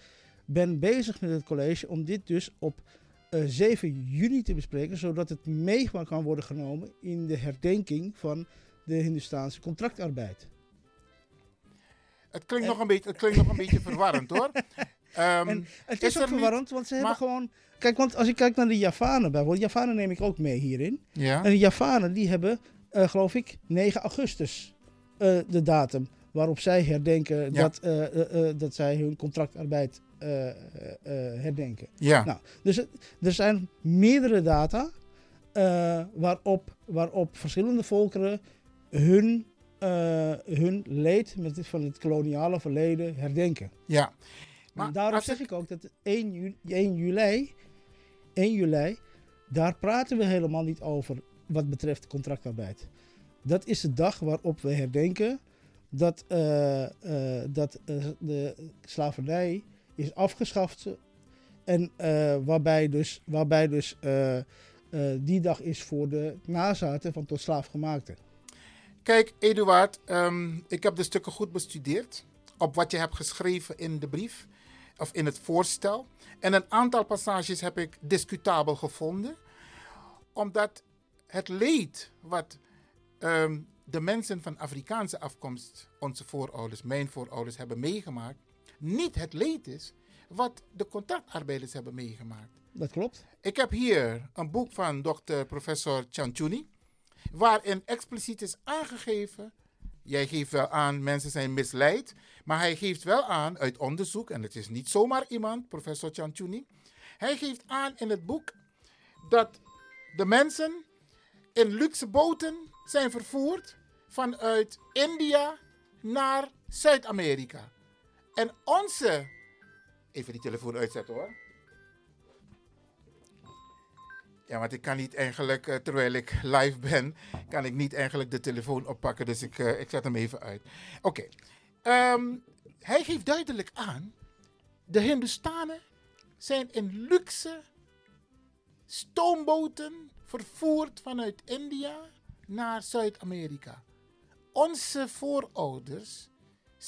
Speaker 8: ben bezig met het college om dit dus op 7 juni te bespreken, zodat het mee kan worden genomen in de herdenking van de Hindustaanse contractarbeid.
Speaker 7: Het klinkt, nog, een beetje, het klinkt nog een beetje verwarrend hoor. Ehm,
Speaker 8: en het
Speaker 7: is
Speaker 8: is, ook
Speaker 7: er niet-
Speaker 8: verwarrend, want ze hebben gewoon... Kijk, want als ik kijk naar de Javanen bijvoorbeeld, Javanen neem ik ook mee hierin.
Speaker 7: Ja.
Speaker 8: En de Javanen die hebben, eh, geloof ik, 9 augustus eh, de datum waarop zij herdenken
Speaker 7: Ja.
Speaker 8: dat, eh, eh, eh, dat zij hun contractarbeid eh, eh, herdenken.
Speaker 7: Ja.
Speaker 8: Nou, dus het- er zijn meerdere data eh, waarop, waarop verschillende volkeren hun, hun leed met dit, van het koloniale verleden herdenken.
Speaker 7: Ja.
Speaker 8: Maar daarom zeg ik ook dat 1, ju- 1 juli, 1 juli, daar praten we helemaal niet over wat betreft contractarbeid. Dat is de dag waarop we herdenken dat, dat de slavernij is afgeschaft. En eh, waarbij dus, waarbij dus eh, eh, die dag is voor de nazaten van tot slaafgemaakten.
Speaker 7: Kijk, Eduard, ehm, ik heb de stukken goed bestudeerd. Op wat je hebt geschreven in de brief. Of in het voorstel. En een aantal passages heb ik discutabel gevonden. Omdat het leed wat ehm, de mensen van Afrikaanse afkomst, onze voorouders, mijn voorouders, hebben meegemaakt. Niet het leed is wat de contractarbeiders hebben meegemaakt.
Speaker 8: Dat klopt.
Speaker 7: Ik heb hier een boek van dokter professor Chanchuni, waarin expliciet is aangegeven, jij geeft wel aan, mensen zijn misleid, maar hij geeft wel aan uit onderzoek, en het is niet zomaar iemand, professor Chanchuni, hij geeft aan in het boek dat de mensen in luxe boten zijn vervoerd vanuit India naar Zuid-Amerika. En onze, even die telefoon uitzetten hoor. Ja, want ik kan niet eigenlijk, eh, terwijl ik live ben, kan ik niet eigenlijk de telefoon oppakken. Dus ik, eh, ik zet hem even uit. Oké. Ehm, hij geeft duidelijk aan, de Hindustanen zijn in luxe stoomboten vervoerd vanuit India naar Zuid-Amerika. Onze voorouders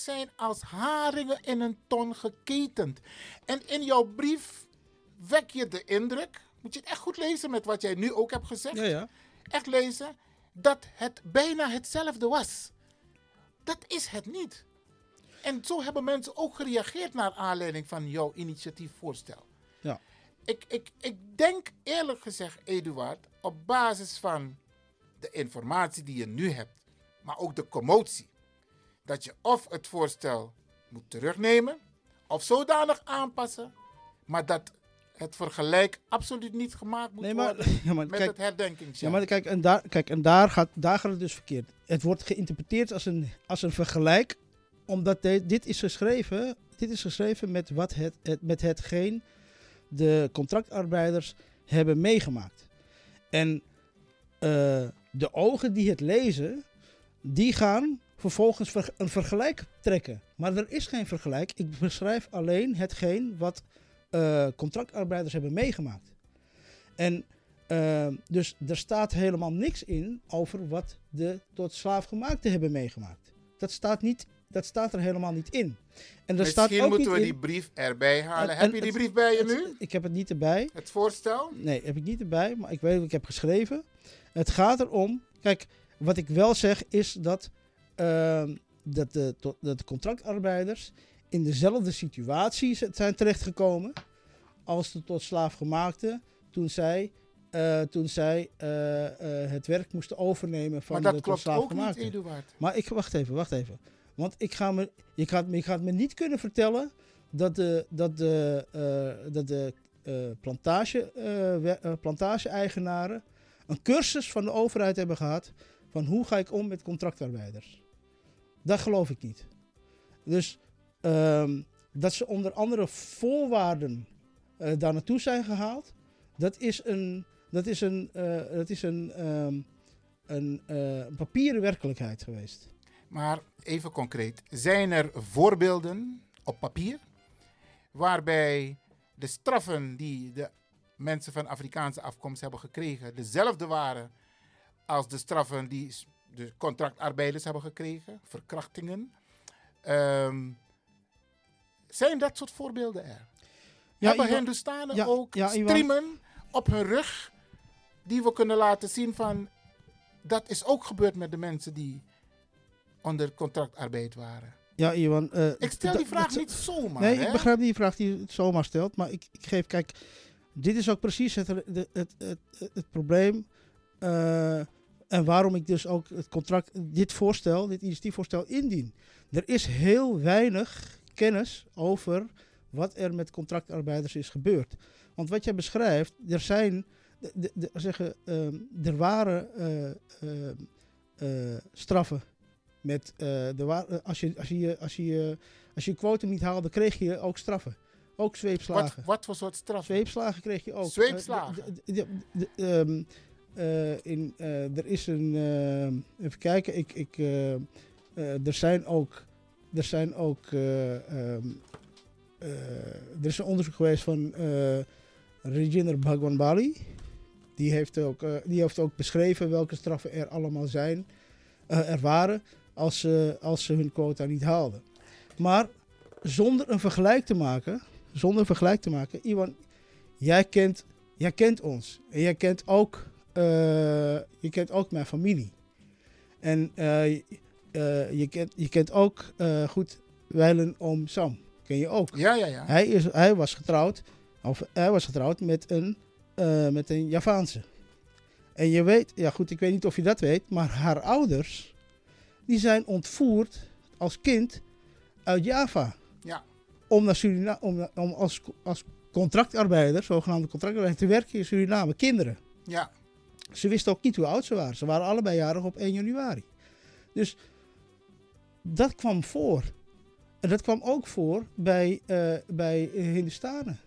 Speaker 7: zijn als haringen in een ton geketend. En in jouw brief wek je de indruk, moet je het echt goed lezen met wat jij nu ook hebt gezegd.
Speaker 8: Ja, ja.
Speaker 7: Echt lezen, dat het bijna hetzelfde was. Dat is het niet. En zo hebben mensen ook gereageerd naar aanleiding van jouw initiatiefvoorstel.
Speaker 8: Ja.
Speaker 7: Ik, ik, ik denk eerlijk gezegd, Eduard, op basis van de informatie die je nu hebt, maar ook de commotie, dat je of het voorstel moet terugnemen of zodanig aanpassen, maar dat het vergelijk absoluut niet gemaakt moet
Speaker 8: Nee, maar-
Speaker 7: worden
Speaker 8: ja, maar
Speaker 7: met
Speaker 8: kijk-
Speaker 7: het herdenkingsjaar.
Speaker 8: Ja, maar kijk, en daar, kijk, en daar, gaat, daar gaat het dus verkeerd. Het wordt geïnterpreteerd als een, als een vergelijk, omdat de- dit is geschreven, dit is geschreven met, wat het, het, met hetgeen de contractarbeiders hebben meegemaakt. En eh, de ogen die het lezen, die gaan vervolgens ver- een vergelijk trekken. Maar er is geen vergelijk. Ik beschrijf alleen hetgeen wat eh, contractarbeiders hebben meegemaakt. En uh, dus er staat helemaal niks in over wat de tot slaafgemaakten hebben meegemaakt. Dat staat, niet, dat staat er helemaal niet in. En er staat
Speaker 7: Misschien
Speaker 8: ook
Speaker 7: moeten
Speaker 8: niet
Speaker 7: we
Speaker 8: in-
Speaker 7: die brief erbij halen.
Speaker 8: En-
Speaker 7: heb
Speaker 8: en
Speaker 7: je die brief bij je
Speaker 8: het-
Speaker 7: nu?
Speaker 8: Ik heb het niet erbij.
Speaker 7: Het voorstel?
Speaker 8: Nee, heb ik niet erbij, maar ik weet wat ik heb geschreven. Het gaat erom, kijk, wat ik wel zeg is dat, ehm, dat, de, dat de contractarbeiders in dezelfde situatie zijn terechtgekomen als de tot slaafgemaakten toen zij, eh, toen zij eh, eh, het werk moesten overnemen van
Speaker 7: Maar dat
Speaker 8: de tot
Speaker 7: klopt ook niet. Eduard.
Speaker 8: Maar ik, wacht even, wacht even. Want ik ga me, je, gaat, me- je gaat me niet kunnen vertellen dat de, dat de, dat de plantage, plantage-eigenaren een cursus van de overheid hebben gehad van hoe ga ik om met contractarbeiders. Dat geloof ik niet. Dus ehm, dat ze onder andere voorwaarden eh, daar naartoe zijn gehaald, dat is een, dat is een, eh, dat is een, ehm, een, eh, papieren werkelijkheid geweest.
Speaker 7: Maar even concreet, zijn er voorbeelden op papier waarbij de straffen die de mensen van Afrikaanse afkomst hebben gekregen dezelfde waren als de straffen die de contractarbeiders hebben gekregen, verkrachtingen? Ehm, zijn dat soort voorbeelden er?
Speaker 8: Ja,
Speaker 7: hebben Hindustanen
Speaker 8: ja,
Speaker 7: ook
Speaker 8: ja,
Speaker 7: striemen op hun rug die we kunnen laten zien van dat is ook gebeurd met de mensen die onder contractarbeid waren.
Speaker 8: Ja, Iwan. eh,
Speaker 7: Ik stel die vraag niet zomaar.
Speaker 8: Nee,
Speaker 7: hè?
Speaker 8: ik begrijp die vraag die je zomaar stelt. Maar ik, ik geef, kijk, dit is ook precies het, het, het, het, het, het probleem. eh, en waarom ik dus ook het contract, dit voorstel, dit initiatiefvoorstel indien. Er is heel weinig kennis over wat er met contractarbeiders is gebeurd. Want wat jij beschrijft, er zijn, de, de, de- zeggen, ehm, er waren eh, ehm, eh, straffen met, eh, waren, als, je, als, je, als, je, als je quotum niet haalde, kreeg je ook straffen. Ook zweepslagen.
Speaker 7: Wat, wat voor soort straf?
Speaker 8: Zweepslagen kreeg je ook.
Speaker 7: Zweepslagen?
Speaker 8: Eh, eh, in, eh, er is een. ehm, even kijken. Ik, ik, eh, eh, er zijn ook. Er zijn ook. eh, ehm, eh, er is een onderzoek geweest van Reginder Bhagwan Bali. Die heeft, ook, eh, die heeft ook beschreven welke straffen er allemaal zijn, eh, er waren als ze, als ze hun quota niet haalden. Maar zonder een vergelijk te maken, zonder een vergelijk te maken, Iwan, jij kent, jij kent ons. En jij kent ook, eh, je kent ook mijn familie. En eh, eh, je, kent, je kent ook eh, goed Weilen Oom Sam. Ken je ook?
Speaker 7: Ja, ja, ja.
Speaker 8: Hij, is, hij was getrouwd, of hij was getrouwd met een, eh, met een Javaanse. En je weet, ja goed, ik weet niet of je dat weet, maar haar ouders, die zijn ontvoerd als kind uit Java.
Speaker 7: Ja.
Speaker 8: Om, naar Surina om, om als, als contractarbeider, zogenaamde contractarbeider, te werken in Suriname. Kinderen.
Speaker 7: Ja.
Speaker 8: Ze wisten ook niet hoe oud ze waren. Ze waren allebei jarig op 1 januari. Dus dat kwam voor. En dat kwam ook voor bij, eh bij Hindustanen.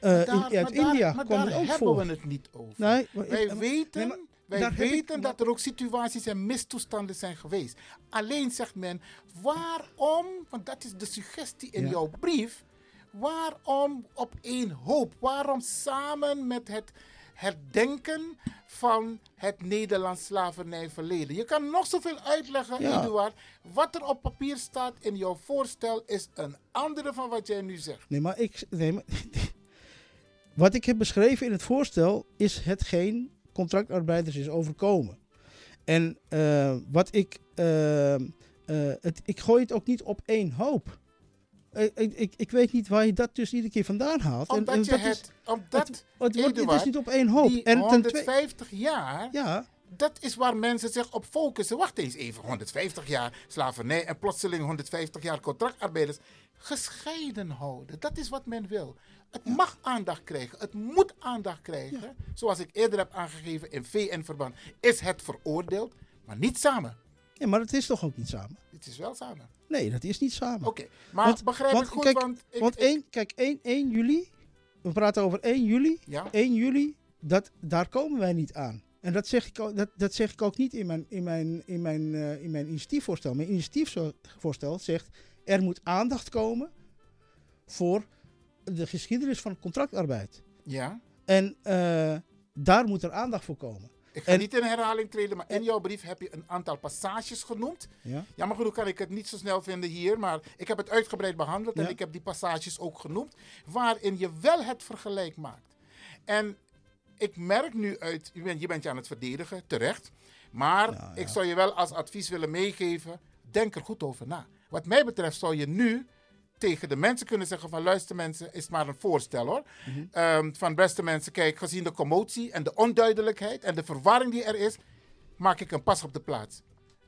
Speaker 8: Eh, in-
Speaker 7: Daar-
Speaker 8: uit
Speaker 7: daar-
Speaker 8: India
Speaker 7: maar
Speaker 8: kwam
Speaker 7: daar
Speaker 8: het ook
Speaker 7: hebben
Speaker 8: voor.
Speaker 7: we het niet over.
Speaker 8: Nee, maar-
Speaker 7: wij
Speaker 8: maar-
Speaker 7: weten,
Speaker 8: nee,
Speaker 7: wij
Speaker 8: daar ik-
Speaker 7: weten dat er ook situaties en mistoestanden zijn geweest. Alleen zegt men, waarom, want dat is de suggestie in
Speaker 8: Ja.
Speaker 7: jouw brief, waarom op één hoop? Waarom samen met het herdenken van het Nederlands slavernijverleden? Je kan nog zoveel uitleggen,
Speaker 8: Ja.
Speaker 7: Eduard. Wat er op papier staat in jouw voorstel is een andere van wat jij nu zegt.
Speaker 8: Nee, maar ik. Nee, maar, wat ik heb beschreven in het voorstel is hetgeen contractarbeiders is overkomen. En eh, wat ik. eh, eh, het, ik gooi het ook niet op één hoop. Eh, ik, ik, ik weet niet waar je dat dus iedere keer vandaan haalt.
Speaker 7: Omdat
Speaker 8: en
Speaker 7: je
Speaker 8: dat
Speaker 7: het,
Speaker 8: is-
Speaker 7: omdat,
Speaker 8: het, het, wordt, het is niet op één hoop. En ten tweede.
Speaker 7: 150 jaar,
Speaker 8: Ja.
Speaker 7: dat is waar mensen zich op focussen. Wacht eens even, 150 jaar slavernij en plotseling 150 jaar contractarbeiders. Gescheiden houden, dat is wat men wil. Het mag aandacht krijgen, het moet aandacht krijgen. Zoals ik eerder heb aangegeven in VN-verband, is het veroordeeld, maar niet samen.
Speaker 8: Ja, maar het is toch ook niet samen?
Speaker 7: Het is wel samen.
Speaker 8: Nee, dat is niet samen.
Speaker 7: Oké, maar begrijp ik goed,
Speaker 8: kijk,
Speaker 7: want ik-
Speaker 8: want kijk, 1, 1 juli, we praten over 1 juli.
Speaker 7: Ja.
Speaker 8: 1 juli, dat, daar komen wij niet aan. En dat zeg ik ook, dat, dat zeg ik ook niet in mijn, in, mijn, in, mijn, eh, in mijn initiatiefvoorstel. Mijn initiatiefvoorstel zegt, er moet aandacht komen voor de geschiedenis van contractarbeid.
Speaker 7: Ja.
Speaker 8: En eh, daar moet er aandacht voor komen.
Speaker 7: Ik ga
Speaker 8: En-
Speaker 7: niet in herhaling treden, maar in jouw brief heb je een aantal passages genoemd.
Speaker 8: Ja.
Speaker 7: Jammer genoeg kan ik het niet zo snel vinden hier, maar ik heb het uitgebreid behandeld en
Speaker 8: Ja.
Speaker 7: ik heb die passages ook genoemd, waarin je wel het vergelijk maakt. En ik merk nu uit, je bent, je bent je aan het verdedigen, terecht, maar ik zou je wel als advies willen meegeven, denk er goed over na. Wat mij betreft zou je nu tegen de mensen kunnen zeggen van luister mensen, is maar een voorstel hoor. Ehm, van beste mensen, kijk, gezien de commotie en de onduidelijkheid en de verwarring die er is, maak ik een pas op de plaats.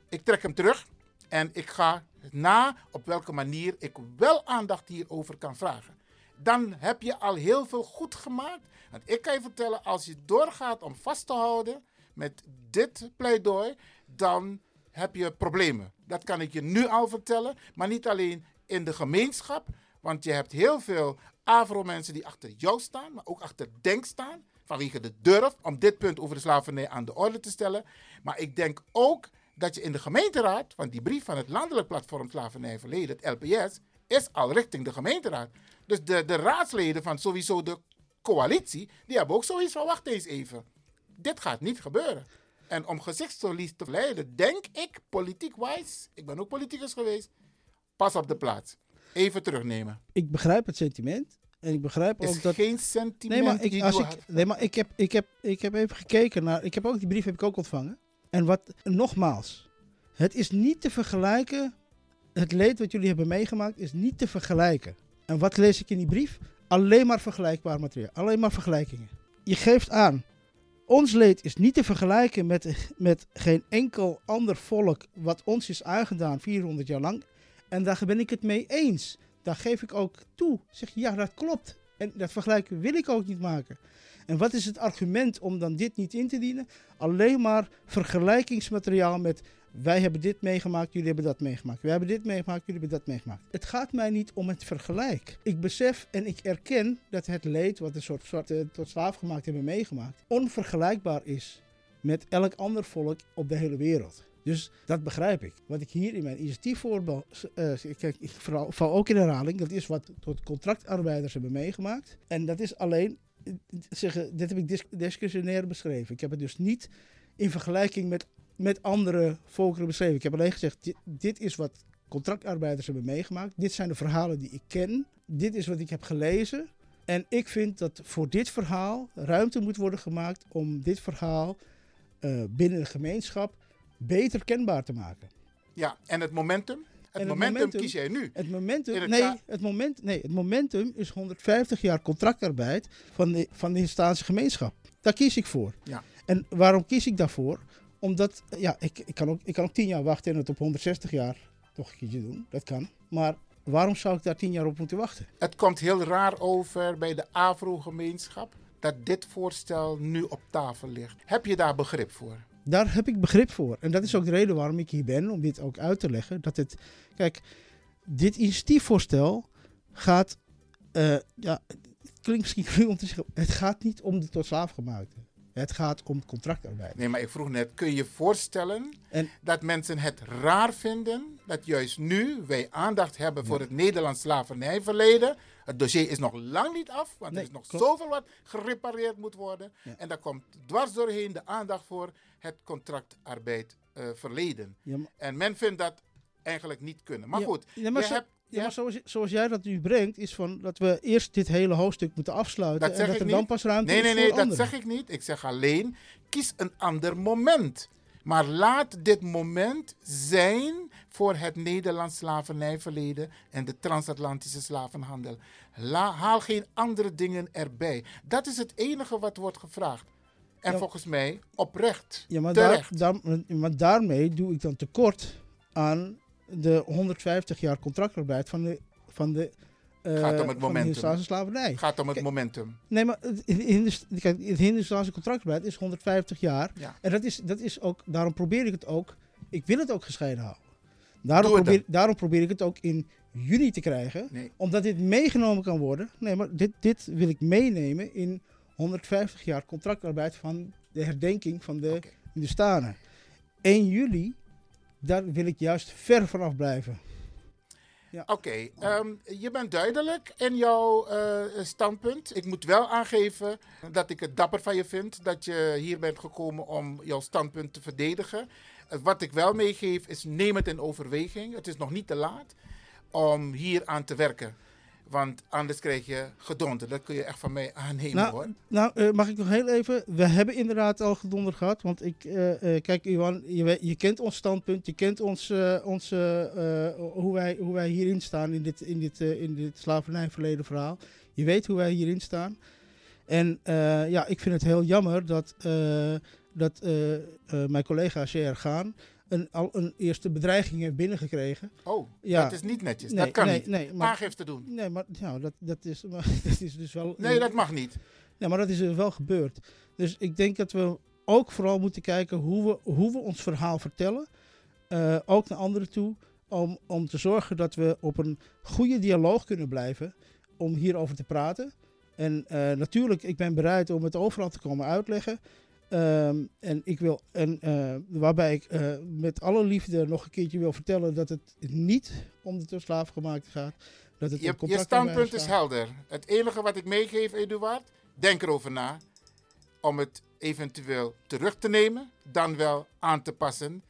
Speaker 7: Ik trek hem terug en ik ga na op welke manier ik wel aandacht hierover kan vragen. Dan heb je al heel veel goed gemaakt. Want ik kan je vertellen, als je doorgaat om vast te houden met dit pleidooi, dan heb je problemen. Dat kan ik je nu al vertellen. Maar niet alleen in de gemeenschap, want je hebt heel veel Afro-mensen die achter jou staan, maar ook achter Denk staan. Vanwege de durf om dit punt over de slavernij aan de orde te stellen. Maar ik denk ook dat je in de gemeenteraad, want die brief van het Landelijk Platform Slavernij Verleden, het LPS, is al richting de gemeenteraad. Dus de, de raadsleden van sowieso de coalitie, die hebben ook zoiets van, wacht eens even. Dit gaat niet gebeuren. En om gezichtsverlies te verleiden, denk ik, politiek-wise, ik ben ook politicus geweest, pas op de plaats. Even terugnemen.
Speaker 8: Ik begrijp het sentiment. En ik begrijp
Speaker 7: Is
Speaker 8: ook dat.
Speaker 7: geen sentiment
Speaker 8: Nee, maar ik,
Speaker 7: die
Speaker 8: als ik, nee, maar ik, heb, ik, heb, ik heb even gekeken naar. Ik heb ook die brief heb ik ook ontvangen. En wat, nogmaals, het is niet te vergelijken het leed wat jullie hebben meegemaakt is niet te vergelijken. En wat lees ik in die brief? Alleen maar vergelijkbaar materiaal. Alleen maar vergelijkingen. Je geeft aan, ons leed is niet te vergelijken met, met geen enkel ander volk wat ons is aangedaan 400 jaar lang. En daar ben ik het mee eens. Daar geef ik ook toe. Zeg ja, dat klopt. En dat vergelijk wil ik ook niet maken. En wat is het argument om dan dit niet in te dienen? Alleen maar vergelijkingsmateriaal met wij hebben dit meegemaakt, jullie hebben dat meegemaakt. Wij hebben dit meegemaakt, jullie hebben dat meegemaakt. Het gaat mij niet om het vergelijk. Ik besef en ik erken dat het leed wat een soort zwarte tot slaaf gemaakt hebben meegemaakt, onvergelijkbaar is met elk ander volk op de hele wereld. Dus dat begrijp ik. Wat ik hier in mijn initiatief voor, uh, kijk, ik val, ook in herhaling, dat is wat tot contractarbeiders hebben meegemaakt. En dat is alleen, zeggen, dit heb ik discretionair beschreven. Ik heb het dus niet in vergelijking met met andere volkeren beschreven. Ik heb alleen gezegd, dit, is wat contractarbeiders hebben meegemaakt. Dit zijn de verhalen die ik ken. Dit is wat ik heb gelezen. En ik vind dat voor dit verhaal ruimte moet worden gemaakt om dit verhaal uh, binnen de gemeenschap beter kenbaar te maken.
Speaker 7: Ja, en het momentum? Het, momentum, momentum, kies jij nu.
Speaker 8: Het momentum, nee, het moment, nee, het momentum is 150 jaar contractarbeid van de, van de Hinstaanse gemeenschap. Daar kies ik voor.
Speaker 7: Ja.
Speaker 8: En waarom kies ik daarvoor? Omdat, ja, ik, ik, kan ook, ik kan ook tien jaar wachten en het op 160 jaar toch een keertje doen. Dat kan. Maar waarom zou ik daar tien jaar op moeten wachten?
Speaker 7: Het komt heel raar over bij de Afro-gemeenschap dat dit voorstel nu op tafel ligt. Heb je daar begrip voor?
Speaker 8: Daar heb ik begrip voor. En dat is ook de reden waarom ik hier ben, om dit ook uit te leggen. Dat het, kijk, dit initiatiefvoorstel gaat, uh, ja, het klinkt misschien cru om te zeggen, het gaat niet om de tot slaafgemaakte. Het gaat om contractarbeid.
Speaker 7: Nee, maar ik vroeg net, kun je je voorstellen en, dat mensen het raar vinden dat juist nu wij aandacht hebben voor het Nederlands slavernijverleden. Het dossier is nog lang niet af, want er is nog zoveel wat gerepareerd moet worden. En daar komt dwars doorheen de aandacht voor het contractarbeid uh, verleden. En men vindt dat eigenlijk niet kunnen. Maar goed, je hebt
Speaker 8: ja, maar zoals, zoals, jij dat nu brengt, is van dat we eerst dit hele hoofdstuk moeten afsluiten.
Speaker 7: Dat
Speaker 8: en dat er dan pas ruimte
Speaker 7: nee,
Speaker 8: is
Speaker 7: nee,
Speaker 8: nee,
Speaker 7: Nee, dat zeg ik niet. Ik zeg alleen, kies een ander moment. Maar laat dit moment zijn voor het Nederlands slavernijverleden en de transatlantische slavenhandel. haal geen andere dingen erbij. Dat is het enige wat wordt gevraagd. En volgens mij oprecht.
Speaker 8: Ja, maar, daar, daar, maar daarmee doe ik dan tekort aan de 150 jaar contractarbeid van de, van de
Speaker 7: uh, Gaat om het momentum.
Speaker 8: slavernij.
Speaker 7: Gaat om het momentum.
Speaker 8: Nee, maar het, het Hindustaanse contractarbeid is 150 jaar. Ja. En dat is, dat is ook, daarom probeer ik het ook, ik wil het ook gescheiden houden. Daarom probeer, daarom probeer ik het ook in juni te krijgen. Nee. Omdat dit meegenomen kan worden. Nee, maar dit, dit wil ik meenemen in 150 jaar contractarbeid van de herdenking van de okay. Hindustanen. 1 juli daar wil ik juist ver vanaf blijven.
Speaker 7: Ja. Oké, ehm, je bent duidelijk in jouw uh, standpunt. Ik moet wel aangeven dat ik het dapper van je vind dat je hier bent gekomen om jouw standpunt te verdedigen. Uh, wat ik wel meegeef is neem het in overweging. Het is nog niet te laat om hier aan te werken. Want anders krijg je gedonder. Dat kun je echt van mij aannemen
Speaker 8: nou,
Speaker 7: hoor.
Speaker 8: Nou, uh, mag ik nog heel even. We hebben inderdaad al gedonder gehad. Want ik, uh, uh, kijk, Iwan, je, je, kent ons standpunt. Je kent ons, onze, hoe, wij, hoe wij hierin staan in dit, in dit, in dit slavernijverleden verhaal. Je weet hoe wij hierin staan. En ja, ik vind het heel jammer dat, dat mijn collega's er gaan een, al een eerste bedreiging heeft binnengekregen.
Speaker 7: Oh, ja. dat is niet netjes. dat kan niet. Nee, maar, Aangifte doen.
Speaker 8: Nee, maar nou, dat, dat, is, maar, dat is dus wel...
Speaker 7: Nee, dat mag niet.
Speaker 8: Nee, maar dat is dus wel gebeurd. Dus ik denk dat we ook vooral moeten kijken hoe we, hoe we ons verhaal vertellen. Uh, ook naar anderen toe. Om, om te zorgen dat we op een goede dialoog kunnen blijven. Om hierover te praten. En uh, natuurlijk, ik ben bereid om het overal te komen uitleggen. Um, en ik wil, en, uh, waarbij ik uh, met alle liefde nog een keertje wil vertellen dat het niet om de tot gemaakt gaat. Dat het
Speaker 7: je, je standpunt is helder. Het enige wat ik meegeef, Eduard, denk erover na om het eventueel terug te nemen, dan wel aan te passen,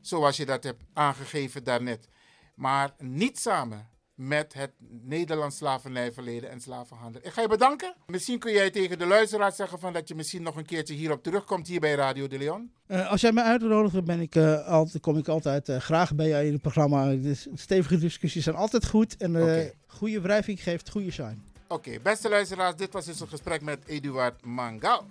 Speaker 7: zoals je dat hebt aangegeven daarnet. Maar niet samen met het Nederlands slavernijverleden en slavenhandel. Ik ga je bedanken. Misschien kun jij tegen de luisteraar zeggen van dat je misschien nog een keertje hierop terugkomt hier bij Radio de Leon.
Speaker 8: Uh, als jij mij uitnodigt, ben ik, uh, altijd, kom ik altijd uh, graag bij jou in het programma. De stevige discussies zijn altijd goed en okay. goede wrijving geeft goede shine.
Speaker 7: Oké, okay, beste luisteraars, dit was dus een gesprek met Eduard Mangal.